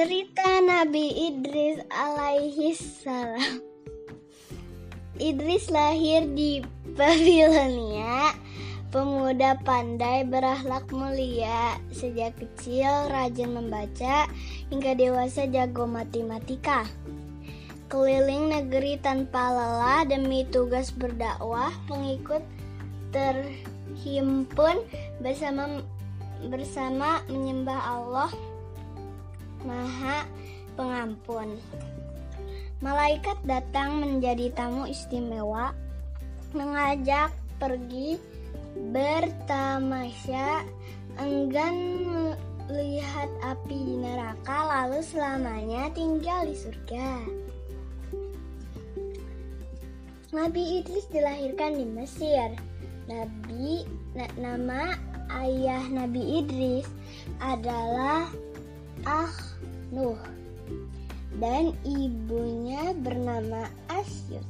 Cerita Nabi Idris alaihi salam. Idris lahir di Babilonia, pemuda pandai berakhlak mulia. Sejak kecil rajin membaca, hingga dewasa jago matematika. Keliling negeri tanpa lelah demi tugas berdakwah, pengikut terhimpun bersama bersama menyembah Allah Maha Pengampun. Malaikat datang menjadi tamu istimewa, mengajak pergi bertamasya, enggan melihat api di neraka, lalu selamanya tinggal di surga. Nabi Idris dilahirkan di Mesir. Nabi nama ayah Nabi Idris adalah Ah Nuh dan ibunya bernama Asyut.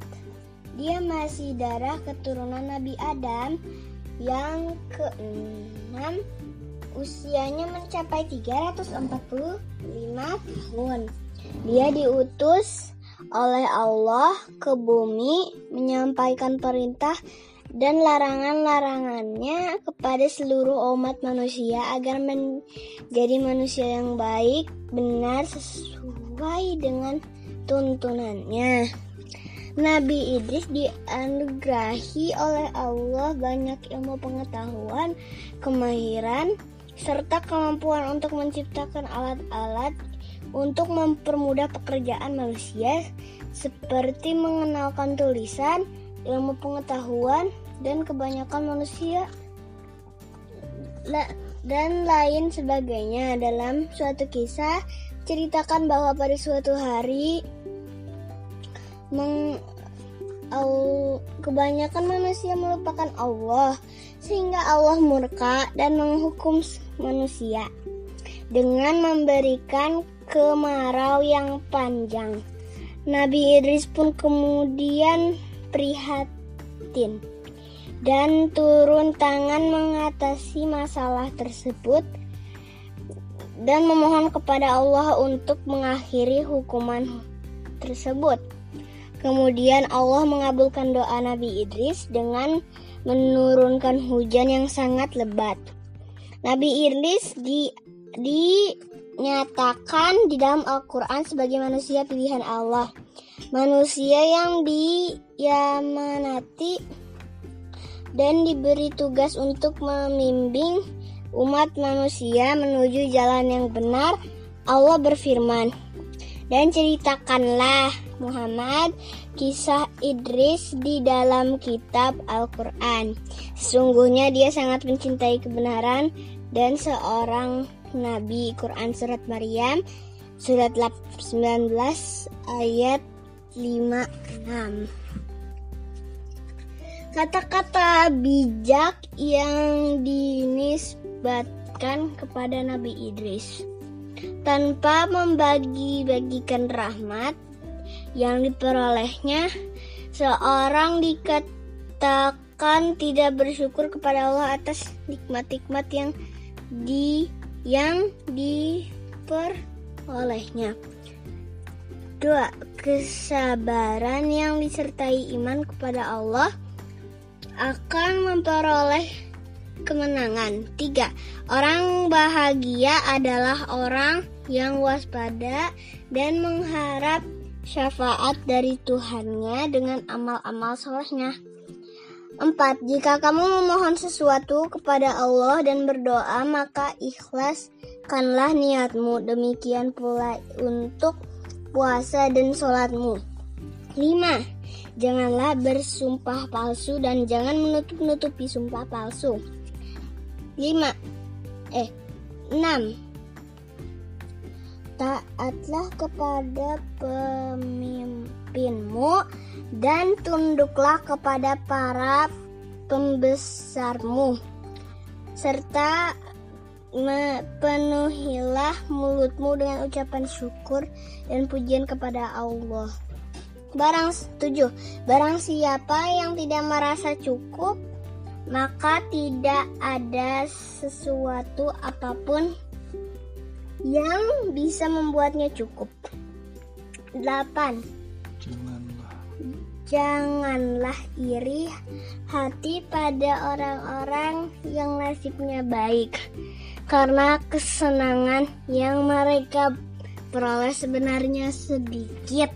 Dia masih darah keturunan Nabi Adam yang keenam usianya mencapai 345 tahun. Dia diutus oleh Allah ke bumi menyampaikan perintah dan larangan-larangannya kepada seluruh umat manusia agar menjadi manusia yang baik, benar, sesuai dengan tuntunannya. Nabi Idris dianugerahi oleh Allah banyak ilmu pengetahuan, kemahiran, serta kemampuan untuk menciptakan alat-alat untuk mempermudah pekerjaan manusia seperti mengenalkan tulisan, ilmu pengetahuan, dan kebanyakan manusia dan lain sebagainya. Dalam suatu kisah ceritakan bahwa pada suatu hari meng, kebanyakan manusia melupakan Allah sehingga Allah murka dan menghukum manusia dengan memberikan kemarau yang panjang. Nabi Idris pun kemudian prihatin dan turun tangan mengatasi masalah tersebut dan memohon kepada Allah untuk mengakhiri hukuman tersebut. Kemudian Allah mengabulkan doa Nabi Idris dengan menurunkan hujan yang sangat lebat. Nabi Idris di, dinyatakan di dalam Al-Quran sebagai manusia pilihan Allah. Manusia yang diamanati dan diberi tugas untuk membimbing umat manusia menuju jalan yang benar. Allah berfirman, "Dan ceritakanlah Muhammad kisah Idris di dalam kitab Al-Qur'an. Sesungguhnya dia sangat mencintai kebenaran dan seorang nabi." Quran surat Maryam surat 19 ayat 56. Kata-kata bijak yang dinisbatkan kepada Nabi Idris tanpa membagi-bagikan rahmat yang diperolehnya, seorang dikatakan tidak bersyukur kepada Allah atas nikmat-nikmat yang di yang diperolehnya. Dua, kesabaran yang disertai iman kepada Allah akan memperoleh kemenangan. Tiga, orang bahagia adalah orang yang waspada dan mengharap syafaat dari Tuhannya dengan amal-amal solehnya. Empat, jika kamu memohon sesuatu kepada Allah dan berdoa, maka ikhlaskanlah niatmu. Demikian pula untuk puasa dan sholatmu. Lima, Janganlah bersumpah palsu dan jangan menutup-nutupi sumpah palsu. 5. Eh, 6. Taatlah kepada pemimpinmu dan tunduklah kepada para pembesarmu serta penuhilah mulutmu dengan ucapan syukur dan pujian kepada Allah. Barang tujuh, barang siapa yang tidak merasa cukup, maka tidak ada sesuatu apa pun yang bisa membuatnya cukup. 8. Janganlah Janganlah iri hati pada orang-orang yang nasibnya baik, karena kesenangan yang mereka peroleh sebenarnya sedikit.